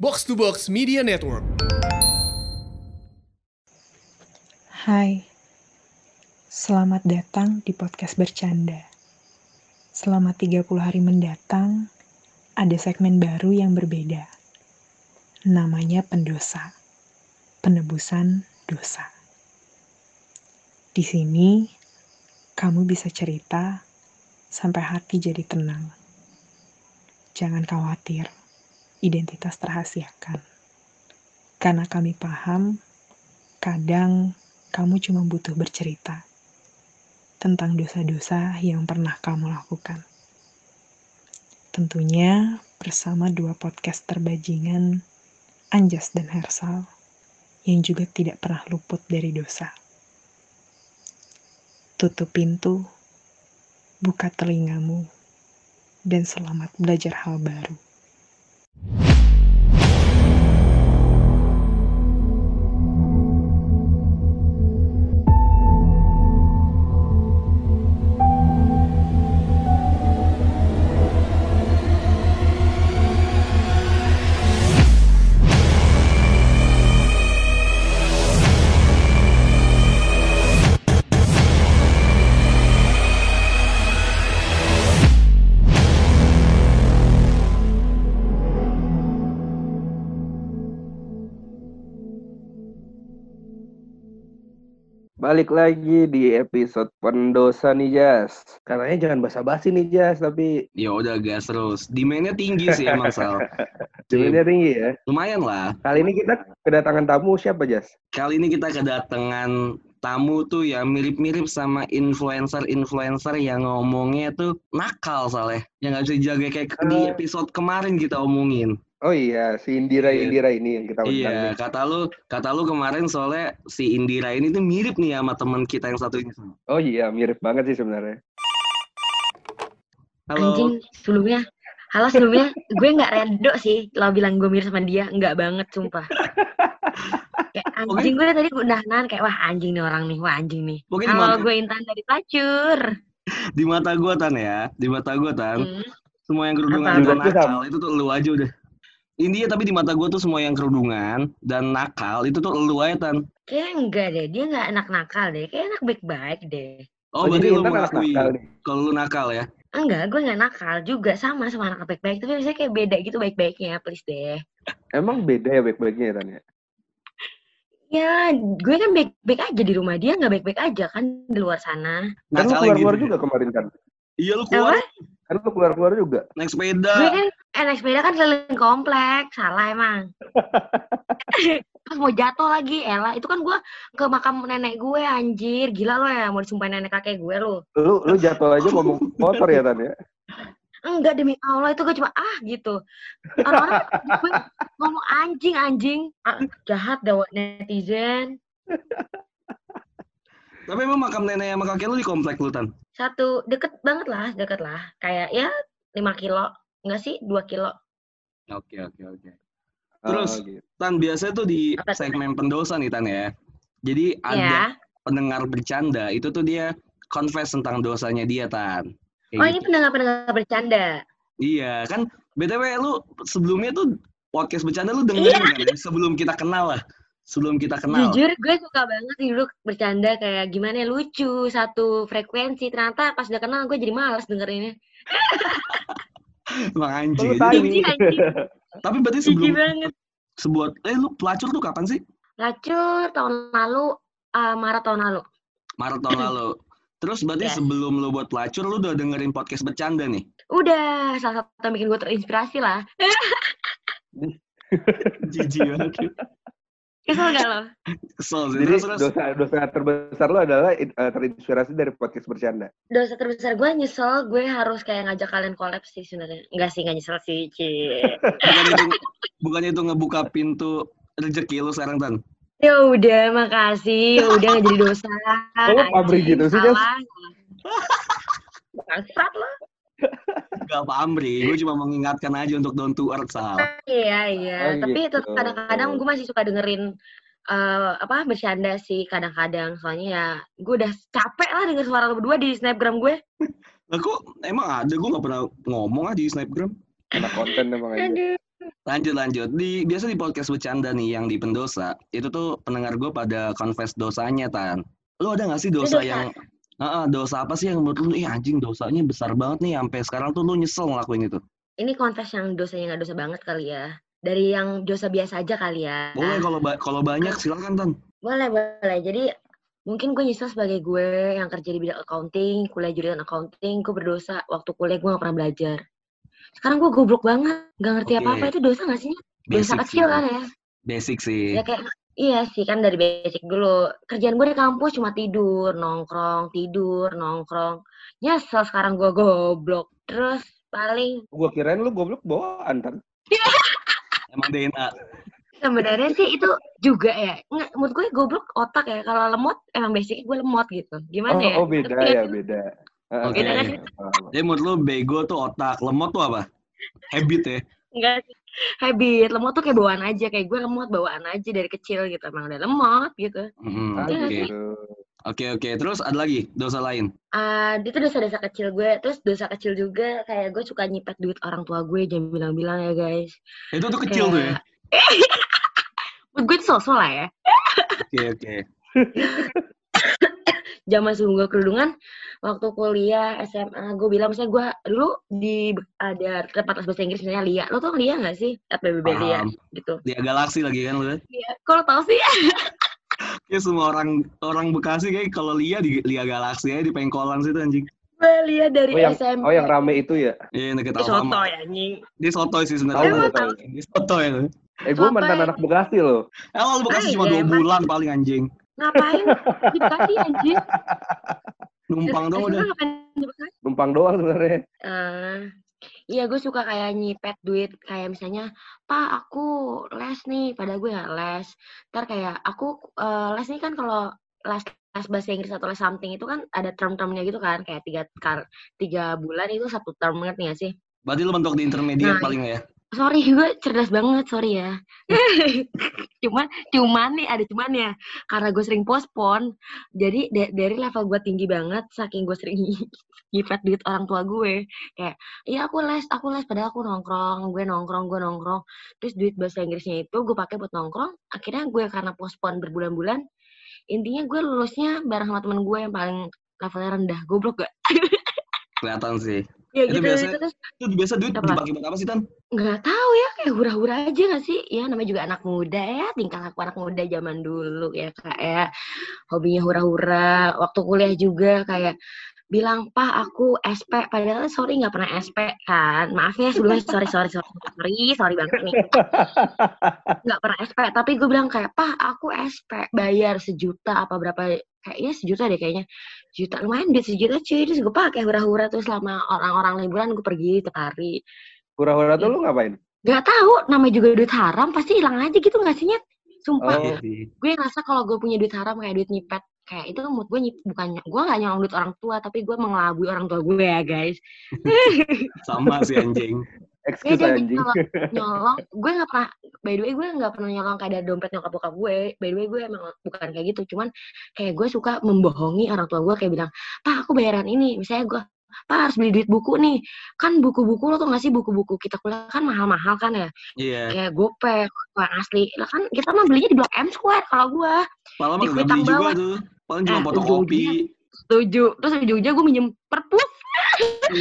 Box to Box Media Network. Hai, selamat datang di podcast bercanda. Selama 30 hari mendatang, ada segmen baru yang berbeda. Namanya pendosa, penebusan dosa. Di sini, kamu bisa cerita sampai hati jadi tenang. Jangan khawatir, identitas terhasiakan. Karena kami paham, kadang kamu cuma butuh bercerita tentang dosa-dosa yang pernah kamu lakukan. Tentunya bersama dua podcast terbajingan, Anjas dan Hersal, yang juga tidak pernah luput dari dosa. Tutup pintu, buka telingamu, dan selamat belajar hal baru. Balik lagi di episode pendosa nih Jas. Katanya jangan basa-basi nih Jas, tapi Ya udah gas terus. Demandnya tinggi sih emang Sal. sebenarnya tinggi ya. Lumayan lah. Kali ini kita kedatangan tamu siapa Jas? Kali ini kita kedatangan tamu tuh ya mirip-mirip sama influencer-influencer yang ngomongnya tuh nakal soalnya. Yang nggak bisa dijaga kayak di Eh. episode kemarin kita omongin. Oh iya, si Indira Iya. Indira ini yang kita undang Iya, nih. kata lu, kata lu kemarin soalnya si Indira ini tuh mirip nih sama teman kita yang satu ini. Oh iya, mirip banget sih sebenarnya. Halo. Anjing sebelumnya Halo sebelumnya gue nggak redo sih lo bilang gue mirip sama dia nggak banget sumpah kayak anjing gue tadi udah nahan kayak wah anjing nih orang nih wah anjing nih di halo gue Intan dari Pelacur di mata gua tan ya, di mata gua tan. Hmm. semua yang kerudungan dan nakal itu tuh lu aja udah India tapi di mata gue tuh semua yang kerudungan dan nakal itu tuh lu aja tan kayaknya enggak deh dia nggak anak nakal deh kayak anak baik-baik deh oh, jadi berarti lu mengakui nakal nih. kalau lu nakal ya enggak gue nggak nakal juga sama sama anak baik-baik tapi biasanya kayak beda gitu baik-baiknya please deh Emang beda ya baik-baiknya ya Tanya? ya gue kan baik-baik aja di rumah dia nggak baik-baik aja kan di luar sana Kan lu keluar-keluar gitu. juga kemarin kan? iya lu keluar apa Kan lu keluar-keluar juga. naik gue sepeda kan eh, naik sepeda kan keliling komplek salah emang. Pas mau jatuh lagi Ella itu kan gue ke makam nenek gue anjir. Gila lo ya mau disumpahin nenek kakek gue lo Lu lu jatuh aja ngomong motor ya Tan ya? enggak demi Allah itu gue cuma ah gitu. Orang-orang gue ngomong anjing anjing. Ah, jahat dah netizen. Tapi emang makam nenek sama kakek lu di komplek lu tan? Satu deket banget lah deket lah. Kayak ya 5 kilo enggak sih 2 kilo oke oke oke Terus, Oh, gitu. tan biasanya tuh di Apa segmen pendosa nih tan ya jadi ada ya pendengar bercanda itu tuh dia confess tentang dosanya dia tan Kayak oh gitu. ini pendengar-pendengar bercanda Iya, kan BTW lu sebelumnya tuh podcast bercanda lu dengerin kan ya? Sebelum kita kenal lah. Sebelum kita kenal. Jujur gue suka banget sih dulu bercanda kayak gimana ya, lucu satu frekuensi ternyata pas udah kenal gue jadi males dengerinnya. Emang anjing. Jijik anjing, Tapi berarti sebelum banget. sebuah eh lu pelacur tuh kapan sih? Lacur tahun lalu, uh, Maret tahun lalu. Maret tahun lalu. Terus berarti Yes. sebelum lu buat pelacur lu udah dengerin podcast bercanda nih. Udah, salah satu yang bikin gue terinspirasi lah. Jijik banget. Kesel gak lo? Kesel sih. Jadi Terus, terus. dosa dosa terbesar lu adalah eh, terinspirasi dari podcast bercanda. Dosa terbesar gue nyesel, gue harus kayak ngajak kalian collab sih sebenarnya. Enggak sih, nggak nyesel sih, Ci. Bukannya itu, bukannya itu ngebuka pintu rezeki lu sekarang tan? ya udah, makasih. Ya udah nggak jadi dosa. Lu pabrik gitu sih, Jas? Bangsat lo. Gak paham, Bri. Gue cuma mengingatkan aja untuk down to earth, Sal. Iya iya, Oh, tapi gitu. tetap kadang-kadang gue masih suka dengerin eh apa bercanda sih kadang-kadang soalnya ya gue udah capek lah denger suara lo berdua di snapgram gue. Lah kok emang ada gue gak pernah ngomong ah di snapgram. Anak konten emang aja. Aduh. Lanjut lanjut. Di biasa di podcast bercanda nih yang di pendosa itu tuh pendengar gue pada confess dosanya tan. Lu ada gak sih dosa, dosa? yang Heeh, dosa apa sih yang menurut lu, ih anjing dosanya besar banget nih sampai sekarang tuh lu nyesel ngelakuin itu? Ini confess yang dosanya nggak dosa banget kali ya. Dari yang dosa biasa aja kali ya. Boleh kalau ba- kalau banyak silakan tan. Boleh, boleh. Jadi mungkin gue nyesel sebagai gue yang kerja di bidang accounting, kuliah jurusan accounting, gue berdosa waktu kuliah gue gak pernah belajar. Sekarang gue goblok banget, gak ngerti apa-apa itu dosa gak sih? Dosa Basic kecil sih. kan ya? Basic sih. Ya kayak iya sih kan dari basic dulu. Kerjaan gue di kampus cuma tidur, nongkrong, tidur, nongkrong. Nyesel sekarang gue goblok. Terus paling Gua kirain lu goblok bawaan kan. Emang DNA. sebenarnya sih itu juga ya. Nggak, menurut gue goblok otak ya. Kalau lemot emang basic gue lemot gitu. Gimana Oh, ya? oh beda Ngerti ya, sih? beda. Oke. Kan? paham. Jadi menurut lu bego tuh otak, lemot tuh apa? Habit ya. Enggak sih. Habit. Lemot tuh kayak bawaan aja. Kayak gue lemot bawaan aja dari kecil gitu. Emang udah lemot gitu. Mm, Ah, Oke, oke, oke. Terus ada lagi dosa lain. Ah, itu dosa-dosa kecil gue. Terus dosa kecil juga kayak gue suka nyipet duit orang tua gue. Jangan bilang-bilang ya guys. Itu tuh kecil tuh ya. Menurut gue itu sosok lah ya. Oke, oke. Zaman sebelum gue kerudungan, waktu kuliah SMA, gue bilang misalnya gue dulu di ada tempat les bahasa Inggris misalnya Lia. Lo tau Lia gak sih? FBB Lia Paham. gitu. Dia galaksi lagi kan lu. Iya. Kalau tau sih? Ya semua orang orang Bekasi kayak kalau Lia di Lia Galaksi aja di pengkolan situ anjing. Gue Lia dari Oh yang SMP. oh yang rame itu ya. Iya deket Itu soto ya anjing. Dia sotoy sih sebenarnya. Dia sotoy ya. Eh gua Apa mantan ya? anak Bekasi loh. Eh lu Bekasi cuma iya, dua bulan paling anjing. Ngapain di Bekasi anjing? Numpang SMA udah. Numpang doang sebenarnya. Eh, iya gue suka kayak nyipet duit kayak misalnya pak aku les nih pada gue nggak les ntar kayak aku eh, les nih kan kalau les les bahasa Inggris atau les something itu kan ada term-termnya gitu kan kayak tiga kar tiga bulan itu satu term ngerti nggak sih Berarti lu mentok di intermediate Nah, paling ya. Sorry gue cerdas banget sorry ya. Cuman cuman nih ada cuman ya. Karena gue sering postpone jadi da- dari level gue tinggi banget saking gue sering nyipet duit orang tua gue kayak iya aku les aku les padahal aku nongkrong gue nongkrong gue nongkrong. Terus duit bahasa Inggrisnya itu gue pakai buat nongkrong akhirnya gue karena postpone berbulan-bulan intinya gue lulusnya bareng sama temen gue yang paling levelnya rendah goblok gak Kelihatan sih. ya Itu gitu biasa- itu terus Itu biasa duit Apa? dipakai buat apa sih Tan? nggak tahu ya kayak hura-hura aja gak sih ya namanya juga anak muda ya tingkah laku anak muda zaman dulu ya kak ya hobinya hura-hura waktu kuliah juga kayak bilang pak aku SP padahal sorry nggak pernah SP kan maaf ya sebelumnya sorry sorry sorry sorry sorry banget nih nggak pernah SP tapi gue bilang kayak pak aku SP bayar sejuta apa berapa kayaknya sejuta deh kayaknya juta lumayan duit sejuta cuy terus gue pakai hura-hura tuh selama orang-orang liburan gue pergi tiap hari Hura-hura Iya. tuh lu ngapain? Gak tahu, namanya juga duit haram pasti hilang aja gitu gak sih Nyet? Sumpah, Oh. Iya gue ngerasa kalau gue punya duit haram kayak duit nyipet kayak itu mood gue nyip, bukan gue gak nyolong duit orang tua tapi gue mengelabui orang tua gue ya guys Sama sih anjing. Excuse jadi anjing. kalau nyolong gue gak pernah by the way gue gak pernah nyolong kayak dari dompet nyokap bokap gue by the way gue emang bukan kayak gitu cuman kayak gue suka membohongi orang tua gue kayak bilang pak aku bayaran ini misalnya gue pak harus beli duit buku nih kan buku-buku lo tuh gak sih buku-buku kita kuliah kan mahal-mahal kan ya Iya. kayak gopek uang asli lah kan kita mah belinya di blok M Square kalau gue Malah di mah gak beli juga bawah. tuh. Paling cuma Eh, fotokopi. setuju terus ujung-ujungnya gue minjem perpus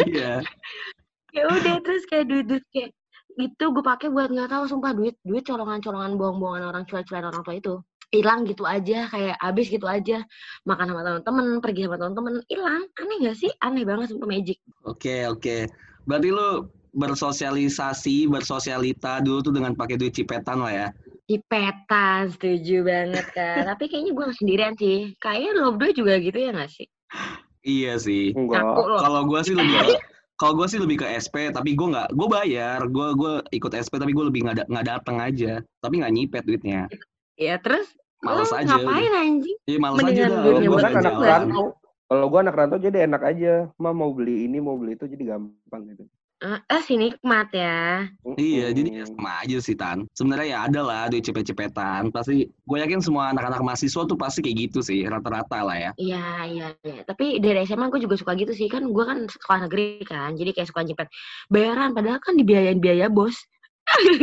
Iya. ya udah terus kayak duit duit kayak itu gue pakai buat nggak tahu sumpah duit duit colongan-colongan bohong-bohongan orang cuek-cuekan orang tua itu hilang gitu aja kayak habis gitu aja makan sama teman-teman pergi sama teman-teman hilang aneh gak sih aneh banget sumpah magic Oke, oke. Berarti lu bersosialisasi, bersosialita dulu tuh dengan pakai duit cipetan lah ya. Cipetan, setuju banget kan. Tapi kayaknya gue gak sendirian sih. Kayaknya lo berdua juga gitu ya gak sih? Iya sih. Kalau gua sih lebih kalau gua sih lebih ke SP, tapi gua nggak, gua bayar, gua gua ikut SP, tapi gua lebih nggak nggak datang aja, tapi nggak nyipet duitnya. Ya terus Males lo aja. ngapain anjing? Iya males aja dah. Kalau gua gue kan anak rantau. Kalau gue anak rantau jadi enak aja. Ma mau beli ini, mau beli itu jadi gampang gitu. Eh, eh si nikmat ya. Iya, jadi ya sama aja sih Tan. Sebenarnya ya ada lah duit cepet-cepetan. Pasti, gue yakin semua anak-anak mahasiswa tuh pasti kayak gitu sih, rata-rata lah ya. Iya, iya, iya. Tapi dari SMA gue juga suka gitu sih. Kan gue kan sekolah negeri kan. Jadi kayak suka nyipet bayaran. Padahal kan dibiayain biaya bos.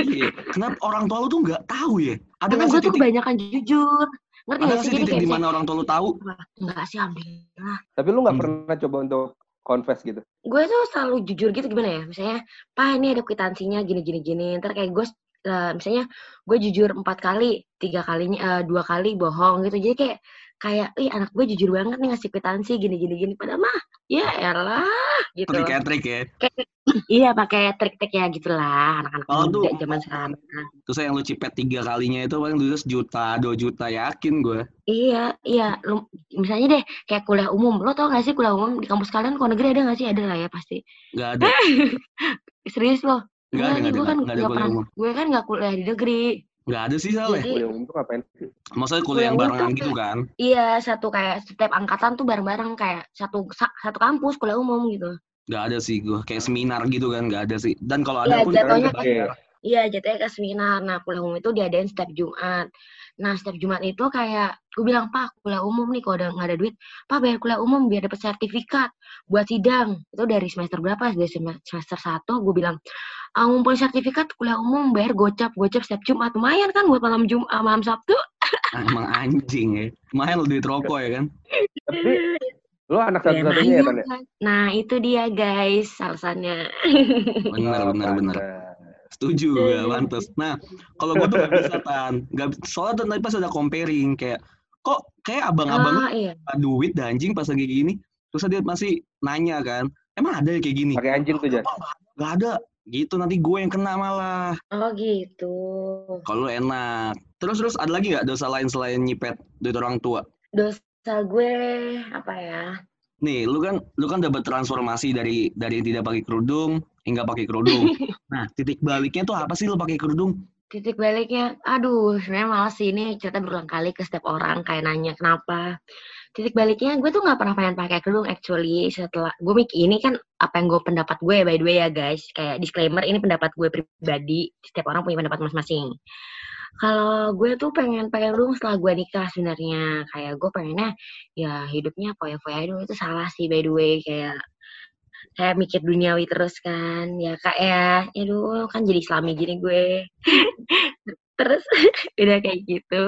Iya. Kenapa orang tua lu tuh nggak tahu ya? Ada Karena gue tuh kebanyakan jujur. Ngerti ada gak nggak sih? sih Jadi titik kayak di misalnya, mana orang tua lu tahu? "Wah, enggak sih alhamdulillah. Tapi lu nggak Hmm. pernah coba untuk confess gitu. Gue tuh selalu jujur gitu gimana ya? Misalnya, Pak ini ada kwitansinya gini gini. Ntar kayak gue eh, misalnya gue jujur empat kali, tiga kalinya eh, dua kali bohong gitu. Jadi kayak kayak, ih anak gue jujur banget nih ngasih kwitansi gini gini gini. Padahal mah ya elah gitu. Trik ya trik ya. Iya pakai trik-trik ya gitulah anak-anak Kalau muda zaman sekarang. Terus yang lu cipet tiga kalinya itu paling duitnya sejuta, dua juta yakin gue. Iya, iya. Lu, misalnya deh, kayak kuliah umum. Lo tau gak sih kuliah umum di kampus kalian kalau negeri ada gak sih? Ada lah ya pasti. Nggak ada, Serius lo? ada, nggak ada, gue kan nggak ada kuliah pernah. Gue kan gak kuliah di negeri. Nggak ada sih soalnya. Jadi- Kuliah umum tuh ngapain sih? Maksudnya kuliah yang barengan gitu kan? Iya, satu kayak setiap angkatan tuh bareng-bareng kayak satu sa- satu kampus kuliah umum gitu. Nggak ada sih gue. Kayak seminar gitu kan, nggak ada sih. Dan kalau ada Iya, pun jatuhnya bayar. Iya, jatuhnya ke seminar. Nah, kuliah umum itu diadain setiap Jumat. Nah, setiap Jumat itu kayak gue bilang, Pak, kuliah umum nih kalau udah nggak ada duit, Pak bayar kuliah umum biar dapat sertifikat buat sidang. Itu dari semester berapa? Dari sem- semester satu, gue bilang, ah, ngumpulin sertifikat kuliah umum bayar gocap, gocap setiap Jumat. Lumayan kan buat malam Jumat, malam Sabtu. Ah, Emang anjing ya. Main lu duit rokok ya kan? Tapi lu anak Ya, satu-satunya ya, Tan? ya? kan. Nah, itu dia guys alasannya. Bener, bener, bener. pantes. Setuju gue, pantes. Nah, kalau gue tuh gak bisa, Tan. Gak, soalnya tadi pas ada comparing, kayak, kok kayak abang-abang Ah, iya. ada duit dah anjing pas lagi gini. Terus dia masih nanya kan, emang ada ya kayak gini? Pakai anjing tuh, Jas. Gak ada. Gitu, nanti gue yang kena malah. Oh gitu. Kalau enak. Terus, terus ada lagi gak dosa lain selain nyipet duit orang tua? Dosa gue apa ya? Nih, lu kan lu kan dapat transformasi dari dari tidak pakai kerudung hingga pakai kerudung. Nah, titik baliknya tuh apa sih lu pakai kerudung? titik baliknya, aduh, sebenarnya males sih ini cerita berulang kali ke setiap orang kayak nanya kenapa. Titik baliknya, gue tuh nggak pernah pengen pakai kerudung actually setelah gue mikir ini kan apa yang gue pendapat gue by the way ya guys, kayak disclaimer ini pendapat gue pribadi, setiap orang punya pendapat masing-masing. Kalau gue tuh pengen pakai kerudung setelah gue nikah sebenarnya, kayak gue pengennya ya hidupnya foya-foya dulu itu salah sih by the way kayak kayak mikir duniawi terus kan. Ya kak ya. Ya dulu kan jadi islami gini gue. Terus udah kayak gitu.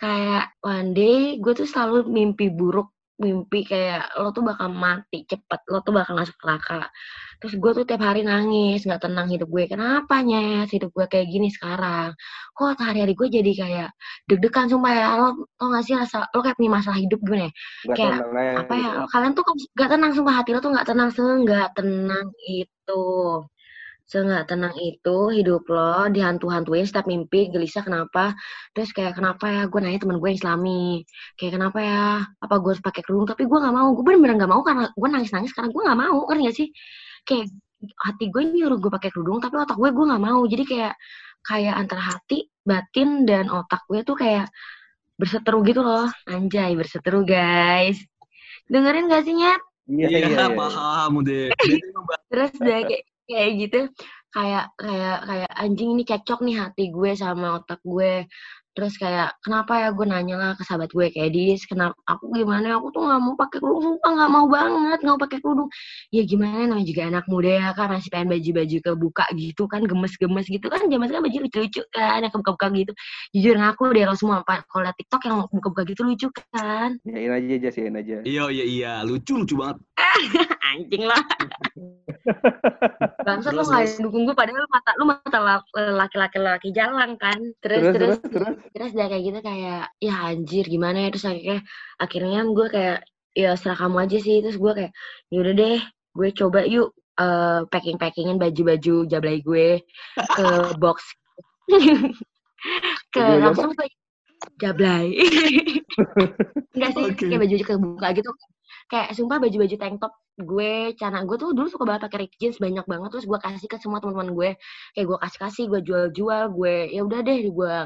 Kayak one day gue tuh selalu mimpi buruk mimpi kayak lo tuh bakal mati cepet lo tuh bakal masuk neraka. Terus gue tuh tiap hari nangis nggak tenang hidup gue. Kenapa nyes hidup gue kayak gini sekarang? Kok hari-hari gue jadi kayak deg-degan sumpah ya lo lo nggak sih rasa lo kayak punya masalah hidup ya Nggak Kayak, tenang apa gitu. ya kalian tuh gak tenang sumpah hati lo tuh gak tenang nggak tenang itu nggak tenang itu hidup lo dihantu-hantuin setiap mimpi gelisah kenapa? Terus kayak kenapa ya gue nanya temen gue yang islami. Kayak kenapa ya? Apa gue harus pakai kerudung? Tapi gue nggak mau gue bener-bener nggak mau karena gue nangis-nangis karena gue nggak mau kan gak sih? Kayak hati gue nyuruh gue pakai kerudung tapi otak gue gue nggak mau. Jadi kayak kayak antara hati batin dan otak gue tuh kayak berseteru gitu loh. Anjay berseteru guys. Dengerin gak sih nyet? Iya, iya, iya. paham udah. Terus udah kayak kayak gitu. Kayak kayak kayak anjing ini cekcok nih hati gue sama otak gue terus kayak kenapa ya gue nanya lah ke sahabat gue kayak dis kenapa aku gimana? Aku tuh nggak mau pakai kerudung sumpah nggak mau banget nggak mau pakai kerudung. Ya gimana? Namanya juga anak muda ya kan masih pengen baju-baju kebuka gitu kan gemes-gemes gitu kan zaman sekarang baju lucu-lucu kan yang kebuka-buka gitu. Jujur ngaku deh lo semua kalau liat tiktok yang buka-buka gitu lucu kan. Yain aja, Jas, yain aja. Iya iya iya, lucu lucu banget. anjing lah. Bangsat lu Terus, nggak dukung gue padahal lu mata lu mata la- laki-laki laki jalan kan terus Terus, terus terus, terus. udah kayak gitu kayak ya anjir gimana ya? Terus akhirnya akhirnya gue kayak ya serah kamu aja sih. Terus gue kayak yaudah deh gue coba yuk eh packing packingin baju-baju jablay gue ke box. Ke langsung ke jablay. Enggak sih Oke. kayak baju kebuka gitu. Kayak sumpah baju-baju tank top gue cana gue tuh dulu suka banget pakai Rick jeans banyak banget. Terus gue kasih ke semua teman-teman gue. Kayak gue kasih kasih gue jual-jual gue ya udah deh gue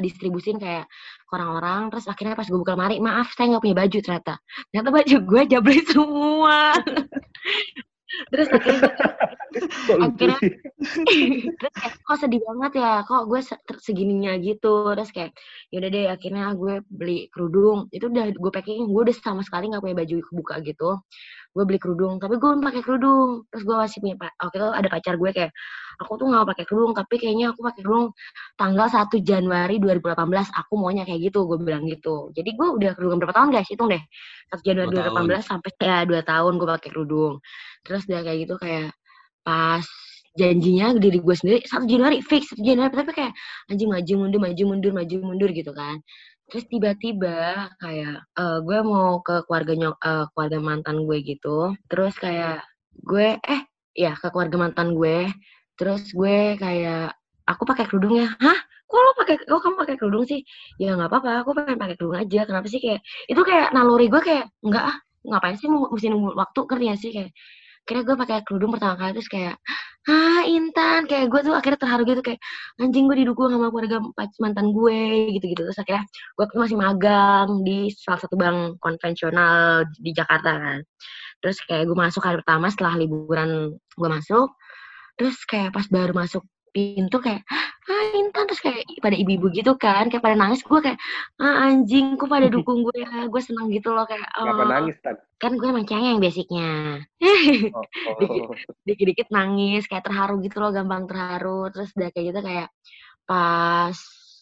distribusin kayak ke orang-orang. Terus akhirnya pas gue buka lemari maaf saya nggak punya baju ternyata. Ternyata baju gue jablay semua. Terus akhirnya Akhirnya- terus kayak kok sedih banget ya? Kok gue segininya gitu? Terus kayak yaudah deh akhirnya gue beli kerudung. Itu udah gue packing gue udah sama sekali nggak punya baju kebuka gitu gue beli kerudung tapi gue belum pakai kerudung. Terus gue masih punya waktu itu ada pacar gue kayak aku tuh nggak pakai kerudung tapi kayaknya aku pakai kerudung tanggal 1 Januari 2018 aku maunya kayak gitu gue bilang gitu. Jadi gue udah kerudungan berapa tahun guys? Hitung deh. 1 Januari Dua tahun. 2018 sampai ya dua tahun gue pakai kerudung. Terus udah kayak gitu kayak pas janjinya diri gue sendiri 1 Januari fix 1 Januari tapi kayak anjing maju mundur maju mundur maju mundur gitu kan terus tiba-tiba kayak eh, gue mau ke keluarga nyok eh, keluarga mantan gue gitu. Terus kayak gue eh ya ke keluarga mantan gue. Terus gue kayak aku pakai kerudung ya. Hah? Kok lo pakai kok kamu pakai kerudung sih? Ya nggak apa-apa aku pengen pakai kerudung aja. Kenapa sih kayak? Itu kayak naluri gue kayak enggak ah ngapain sih mesti nunggu waktu? Gak sih? Kayak kira gue pakai kerudung pertama kali terus kayak ah Intan? Kayak gue tuh akhirnya terharu gitu kayak anjing gue didukung sama keluarga mantan gue gitu-gitu. Terus akhirnya gue masih magang di salah satu bank konvensional di Jakarta kan. Terus kayak gue masuk hari pertama setelah liburan gue masuk. Terus kayak pas baru masuk pintu kayak ah Intan terus kayak pada ibu-ibu gitu kan kayak pada nangis gue kayak ah anjing kok pada dukung gue ya? Gue seneng gitu loh kayak Kenapa oh, nangis tan? kan gue emang cengeng basicnya. Oh, oh. dikit-dikit nangis kayak terharu gitu loh gampang terharu. Terus udah kayak gitu kayak pas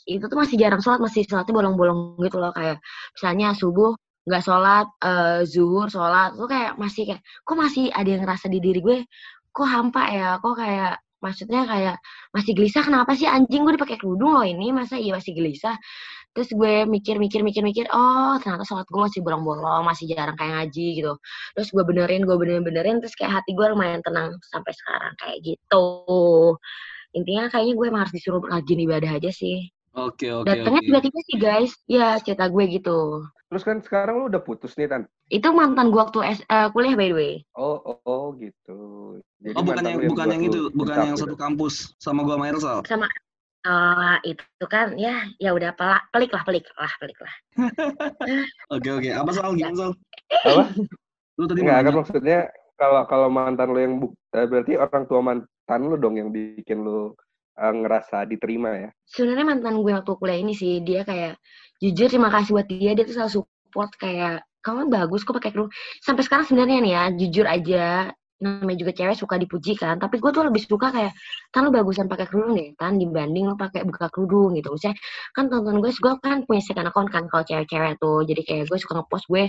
itu tuh masih jarang sholat masih sholatnya bolong-bolong gitu loh kayak misalnya subuh nggak sholat eh, zuhur sholat tuh kayak masih kayak kok masih ada yang ngerasa di diri gue? Kok hampa ya? Kok kayak maksudnya kayak masih gelisah kenapa sih anjing? Gue dipakai kerudung loh ini masa iya masih gelisah? Terus gue mikir mikir mikir mikir oh ternyata sholat gue masih bolong-bolong masih jarang kayak ngaji gitu. Terus gue benerin gue benerin benerin terus kayak hati gue lumayan tenang sampai sekarang kayak gitu. Intinya kayaknya gue emang harus disuruh rajin ibadah aja sih. Oke oke datangnya oke. tiba-tiba sih guys. Ya cerita gue gitu Terus kan sekarang lu udah putus nih tan. itu mantan gue waktu S- eh, kuliah by the way Oh, oh, oh, gitu. Jadi Oh bukan yang bukan yang itu, bukan yang gitu. satu kampus sama gua sama Ersal. sama eh, itu kan ya ya udah pelak pelik lah pelik lah pelik lah Oke oke. Apa Sal? Gimana Sal? Apa? Lu tadi mau Enggak, kan maksudnya kalau kalau mantan lu yang bu, eh, berarti orang tua mantan lu dong yang bikin lu eh, ngerasa diterima ya. sebenarnya mantan gue waktu kuliah ini sih dia kayak jujur terima kasih buat dia. Dia tuh selalu support kayak kamu bagus kok pakai kerudung. Sampai sekarang sebenarnya nih ya jujur aja namanya juga cewek suka dipuji kan tapi gue tuh lebih suka kayak kan lu bagusan pakai kerudung deh kan dibanding lu pakai buka kerudung gitu. Misalnya kan tonton gue gue kan punya second account kan kalau cewek-cewek tuh. Jadi kayak gue suka ngepost gue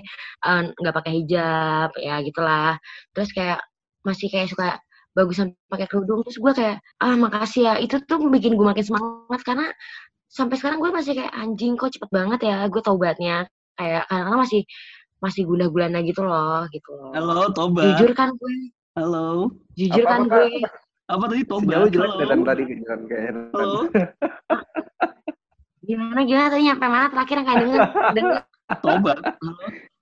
eh, nggak pakai hijab ya gitulah. Terus kayak masih kayak suka bagusan pakai kerudung terus gue kayak ah makasih ya. Itu tuh bikin gue makin semangat karena sampai sekarang gue masih kayak anjing kok cepet banget ya gue taubatnya kayak karena masih masih gula gulana gitu loh gitu loh Halo Tobat. jujur kan gue Halo. jujur Apa, kan apa, gue Apa tadi Sinyal Tobat? lu jelek Tan, tadi jalan kayak Halo. gimana gimana tadi nyampe mana terakhir yang kayak denger denger Tobat. Halo.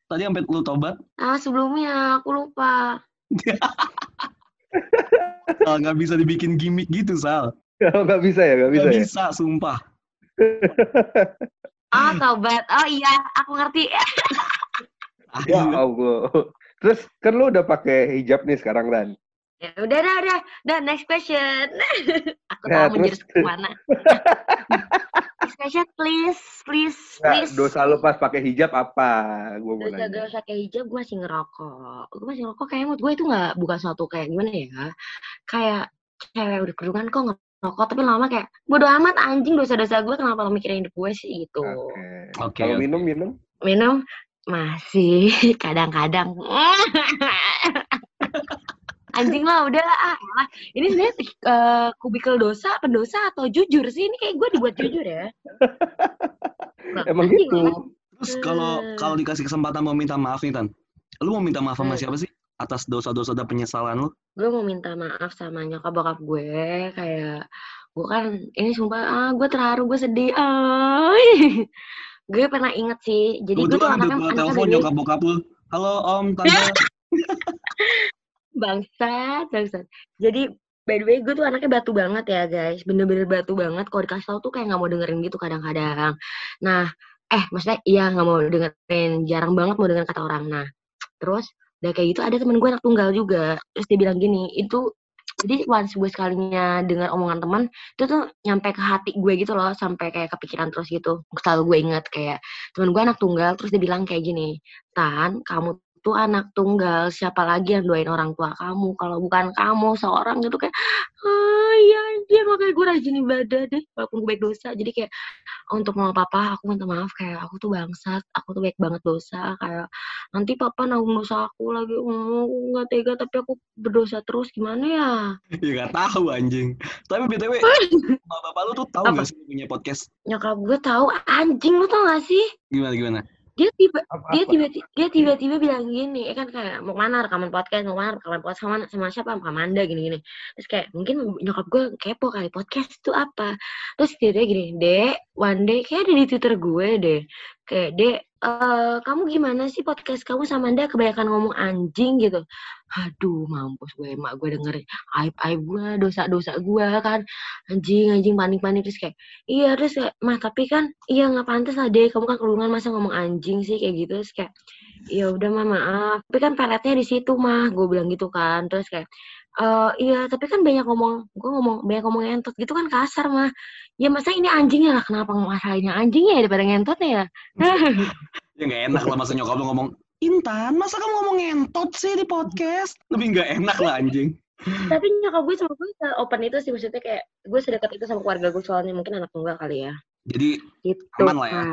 Tadi sampai lu tobat? ah sebelumnya aku lupa Sal nggak bisa dibikin gimmick gitu Sal. Nggak bisa ya, nggak bisa Nggak ya. bisa, sumpah. Oh taubat oh iya aku ngerti Ya Allah. Terus kan lu udah pakai hijab nih sekarang Dan. ya udah udah udah udah next question aku Nah, tahu menjurus terus- ke mana next question please please please dosa lu pas pakai hijab apa? Gua mau Dosa nanya. dosa kayak hijab gue masih ngerokok. Gue masih ngerokok kayak menurut gue itu nggak bukan suatu kayak gimana ya. Kayak cewek udah kerudungan kok ngerokok tapi lama kayak bodo amat anjing dosa-dosa gue kenapa lo mikirin hidup gue sih gitu. Oke. Oke, Kalau oke. minum minum Minum masih kadang-kadang. anjing lah udah lah ah, elah. ini sebenarnya eh, kubikel dosa pendosa atau jujur sih ini kayak gue dibuat jujur ya Lah, emang gitu. Terus kalau kalau dikasih kesempatan mau minta maaf nih Tan. Lu mau minta maaf sama Hmm. siapa sih? Atas dosa-dosa dan penyesalan lu? gue mau minta maaf sama nyokap bokap gue kayak gue kan ini sumpah ah gue terharu gue sedih ah gue pernah inget sih jadi gue tuh anaknya anaknya telepon nyokap bokap lu. Halo Om, Tante. bangsat bangsat. Jadi by the way gue tuh anaknya batu banget ya guys. Bener-bener batu banget. Kalau dikasih tau tuh kayak nggak mau dengerin gitu kadang-kadang. Nah eh maksudnya iya nggak mau dengerin. Jarang banget mau dengerin kata orang. Nah terus udah kayak gitu ada temen gue anak tunggal juga. Terus dia bilang gini itu jadi once gue sekalinya dengar omongan teman itu tuh nyampe ke hati gue gitu loh sampai kayak kepikiran terus gitu. Selalu gue inget kayak temen gue anak tunggal terus dia bilang kayak gini tan kamu itu anak tunggal, siapa lagi yang doain orang tua kamu kalau bukan kamu seorang gitu kayak ah iya dia makanya gue rajin ibadah deh walaupun gue baik dosa jadi kayak untuk mama papa aku minta maaf kayak aku tuh bangsat aku tuh baik banget dosa kayak nanti papa nanggung dosa aku lagi oh, nggak tega tapi aku berdosa terus gimana ya ya nggak tahu anjing. Tapi btw, bapak lu tuh tahu nggak sih punya podcast? nyokap gue tahu anjing lu tau gak sih Gimana gimana? Dia tiba Apa, dia apa? tiba-tiba dia tiba-tiba bilang gini eh kan kayak mau mana rekaman podcast? Mau mana rekaman podcast? Sama sama siapa? Sama Amanda gini-gini. Terus kayak mungkin nyokap gue kepo kali podcast itu apa? Terus dia dia gini dek one day kayak ada di twitter gue deh. Kayak dek eh kamu gimana sih podcast kamu sama Anda? Kebanyakan ngomong anjing gitu. Aduh mampus gue emak gue denger aib aib gue dosa dosa gue kan. Anjing anjing panik panik terus kayak iya terus kayak mah tapi kan iya nggak pantas lah deh kamu kan kerungan masa ngomong anjing sih? Kayak gitu. Terus kayak ya udah mah maaf. Tapi kan peletnya di situ mah. Gue bilang gitu kan. Terus kayak eh iya tapi kan banyak ngomong gue ngomong banyak ngomong ngentot gitu kan kasar mah ya masa ini anjingnya lah kenapa masalahnya anjingnya ya daripada ngentotnya ya Ya nggak enak lah masa nyokap lu ngomong Intan, masa kamu ngomong ngentot sih di podcast? Lebih nggak enak lah anjing. tapi nyokap gue sama gue se- open itu sih maksudnya kayak gue sedekat itu sama keluarga gue soalnya mungkin anak tunggal kali ya Jadi gitu Aman lah ya? Kak.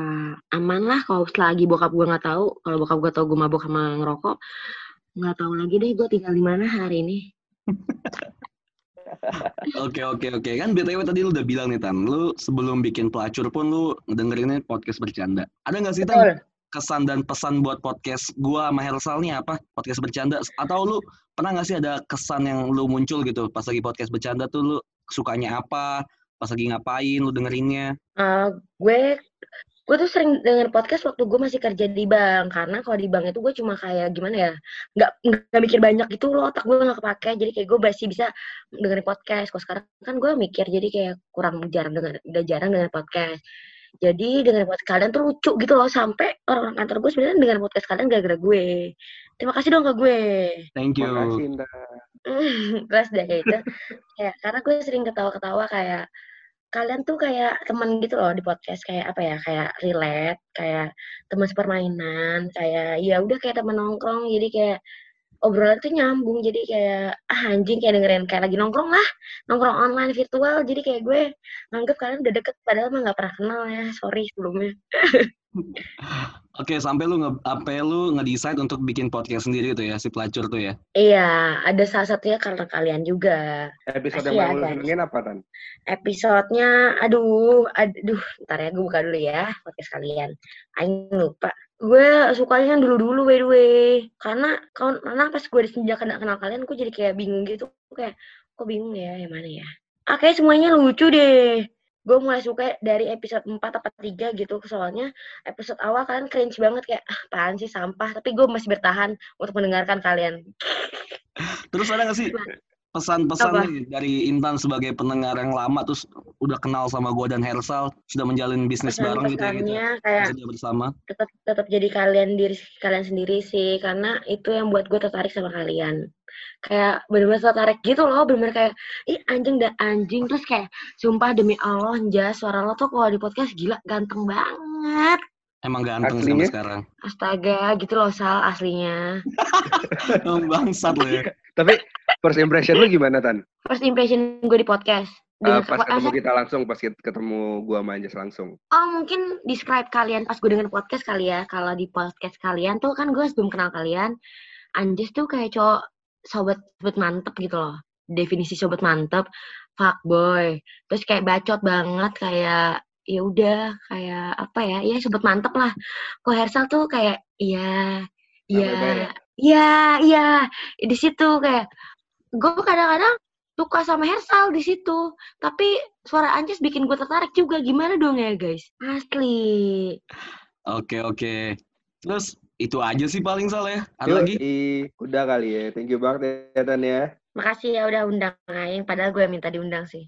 aman lah kalau selagi bokap gue nggak tahu kalau bokap gue tahu gue mabuk sama ngerokok nggak tahu lagi deh gue tinggal di mana hari ini Oke oke oke kan btw tadi lu udah bilang nih tan, lu sebelum bikin pelacur pun lu ngedengerinnya podcast bercanda. Ada nggak sih tan kesan dan pesan buat podcast gua sama Hersal nih apa? Podcast bercanda atau lu pernah nggak sih ada kesan yang lu muncul gitu pas lagi podcast bercanda tuh lu sukanya apa? Pas lagi ngapain lu dengerinnya? Eh, gue gue tuh sering denger podcast waktu gue masih kerja di bank karena kalau di bank itu gue cuma kayak gimana ya nggak nggak mikir banyak gitu loh otak gue nggak kepake jadi kayak gue masih bisa dengerin podcast. Kalau sekarang kan gue mikir jadi kayak kurang jarang denger udah jarang denger podcast. Jadi dengerin podcast kalian tuh lucu gitu loh sampai orang-orang kantor gue sebenarnya dengerin podcast kalian gara-gara gue. Terima kasih dong ke gue. Thank you. Makasih, Indah. terus udah kayak itu kayak karena gue sering ketawa-ketawa kayak kalian tuh kayak teman gitu loh di podcast kayak apa ya kayak relate kayak teman sepermainan kayak ya udah kayak teman nongkrong jadi kayak obrolan tuh nyambung jadi kayak ah anjing kayak dengerin kayak lagi nongkrong lah nongkrong online virtual. Jadi kayak gue nganggep kalian udah deket padahal mah nggak pernah kenal ya sorry sebelumnya Oke sampai lu nge apa lu ngedesain untuk bikin podcast sendiri tuh ya si pelacur tuh ya? iya ada salah satunya karena kalian juga. Episode Makasih yang ya, paling lu apa, Tan? episodenya aduh aduh ntar ya gue buka dulu ya podcast kalian. Aing lupa. Gue sukanya yang dulu-dulu by the way. Karena karena pas gue sejak kenal, kenal kalian gue jadi kayak bingung gitu. Kayak kok bingung ya yang mana ya? Kayak semuanya lucu deh gue mulai suka dari episode 4 apa 3 gitu soalnya episode awal kalian cringe banget kayak ah apaan sih sampah? Tapi gue masih bertahan untuk mendengarkan kalian. Terus ada nggak sih pesan-pesan Apa? nih dari Intan sebagai pendengar yang lama terus udah kenal sama gua dan Hersal sudah menjalin bisnis bareng gitu ya gitu pesan-pesannya kayak kerja bersama. tetap tetap jadi kalian diri kalian sendiri sih karena itu yang buat gue tertarik sama kalian. Kayak bener-bener tertarik gitu loh bener-bener kayak ih anjing dan anjing. Terus kayak sumpah demi Allah jas suara lo tuh kalau di podcast gila ganteng banget. Emang ganteng sih Aslinya? sampai sekarang. Astaga gitu loh sal aslinya. Bangsat lo ya Tapi first impression lu gimana, Tan? first impression gue di podcast Dengan pas ketemu kita langsung, pas ketemu gua sama Anjas langsung. Oh mungkin describe kalian pas gue denger podcast kali ya. Kalau di podcast kalian tuh kan gue sebelum kenal kalian, Anjas tuh kayak cowok sobat sobat mantep gitu loh. Definisi sobat mantep, fuckboy. Terus kayak bacot banget kayak ya udah kayak apa ya ya sobat mantep lah. Kok Hersal tuh kayak iya iya ya? Iya iya. Di situ kayak gue kadang-kadang suka sama Hersal di situ. Tapi suara Anjas bikin gue tertarik juga. Gimana dong ya guys? Asli. Oke oke. Terus itu aja sih paling salah ya. Ada Yuk, lagi? i- udah kali ya. Thank you banget ya, Tan ya. makasih ya udah undang Aing. Padahal gue yang minta diundang sih.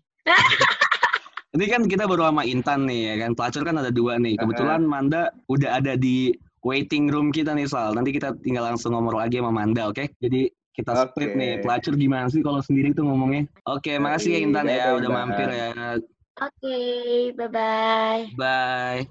Ini kan kita baru sama Intan nih ya kan? Pelacur kan ada dua nih. Kebetulan Manda udah ada di waiting room kita nih Sal. Nanti kita tinggal langsung ngomong lagi sama Manda oke? Jadi kita split Oke. nih pelacur gimana sih kalau sendiri tuh ngomongnya? Oke makasih ya Intan ya udah mampir ya. Oke bye bye bye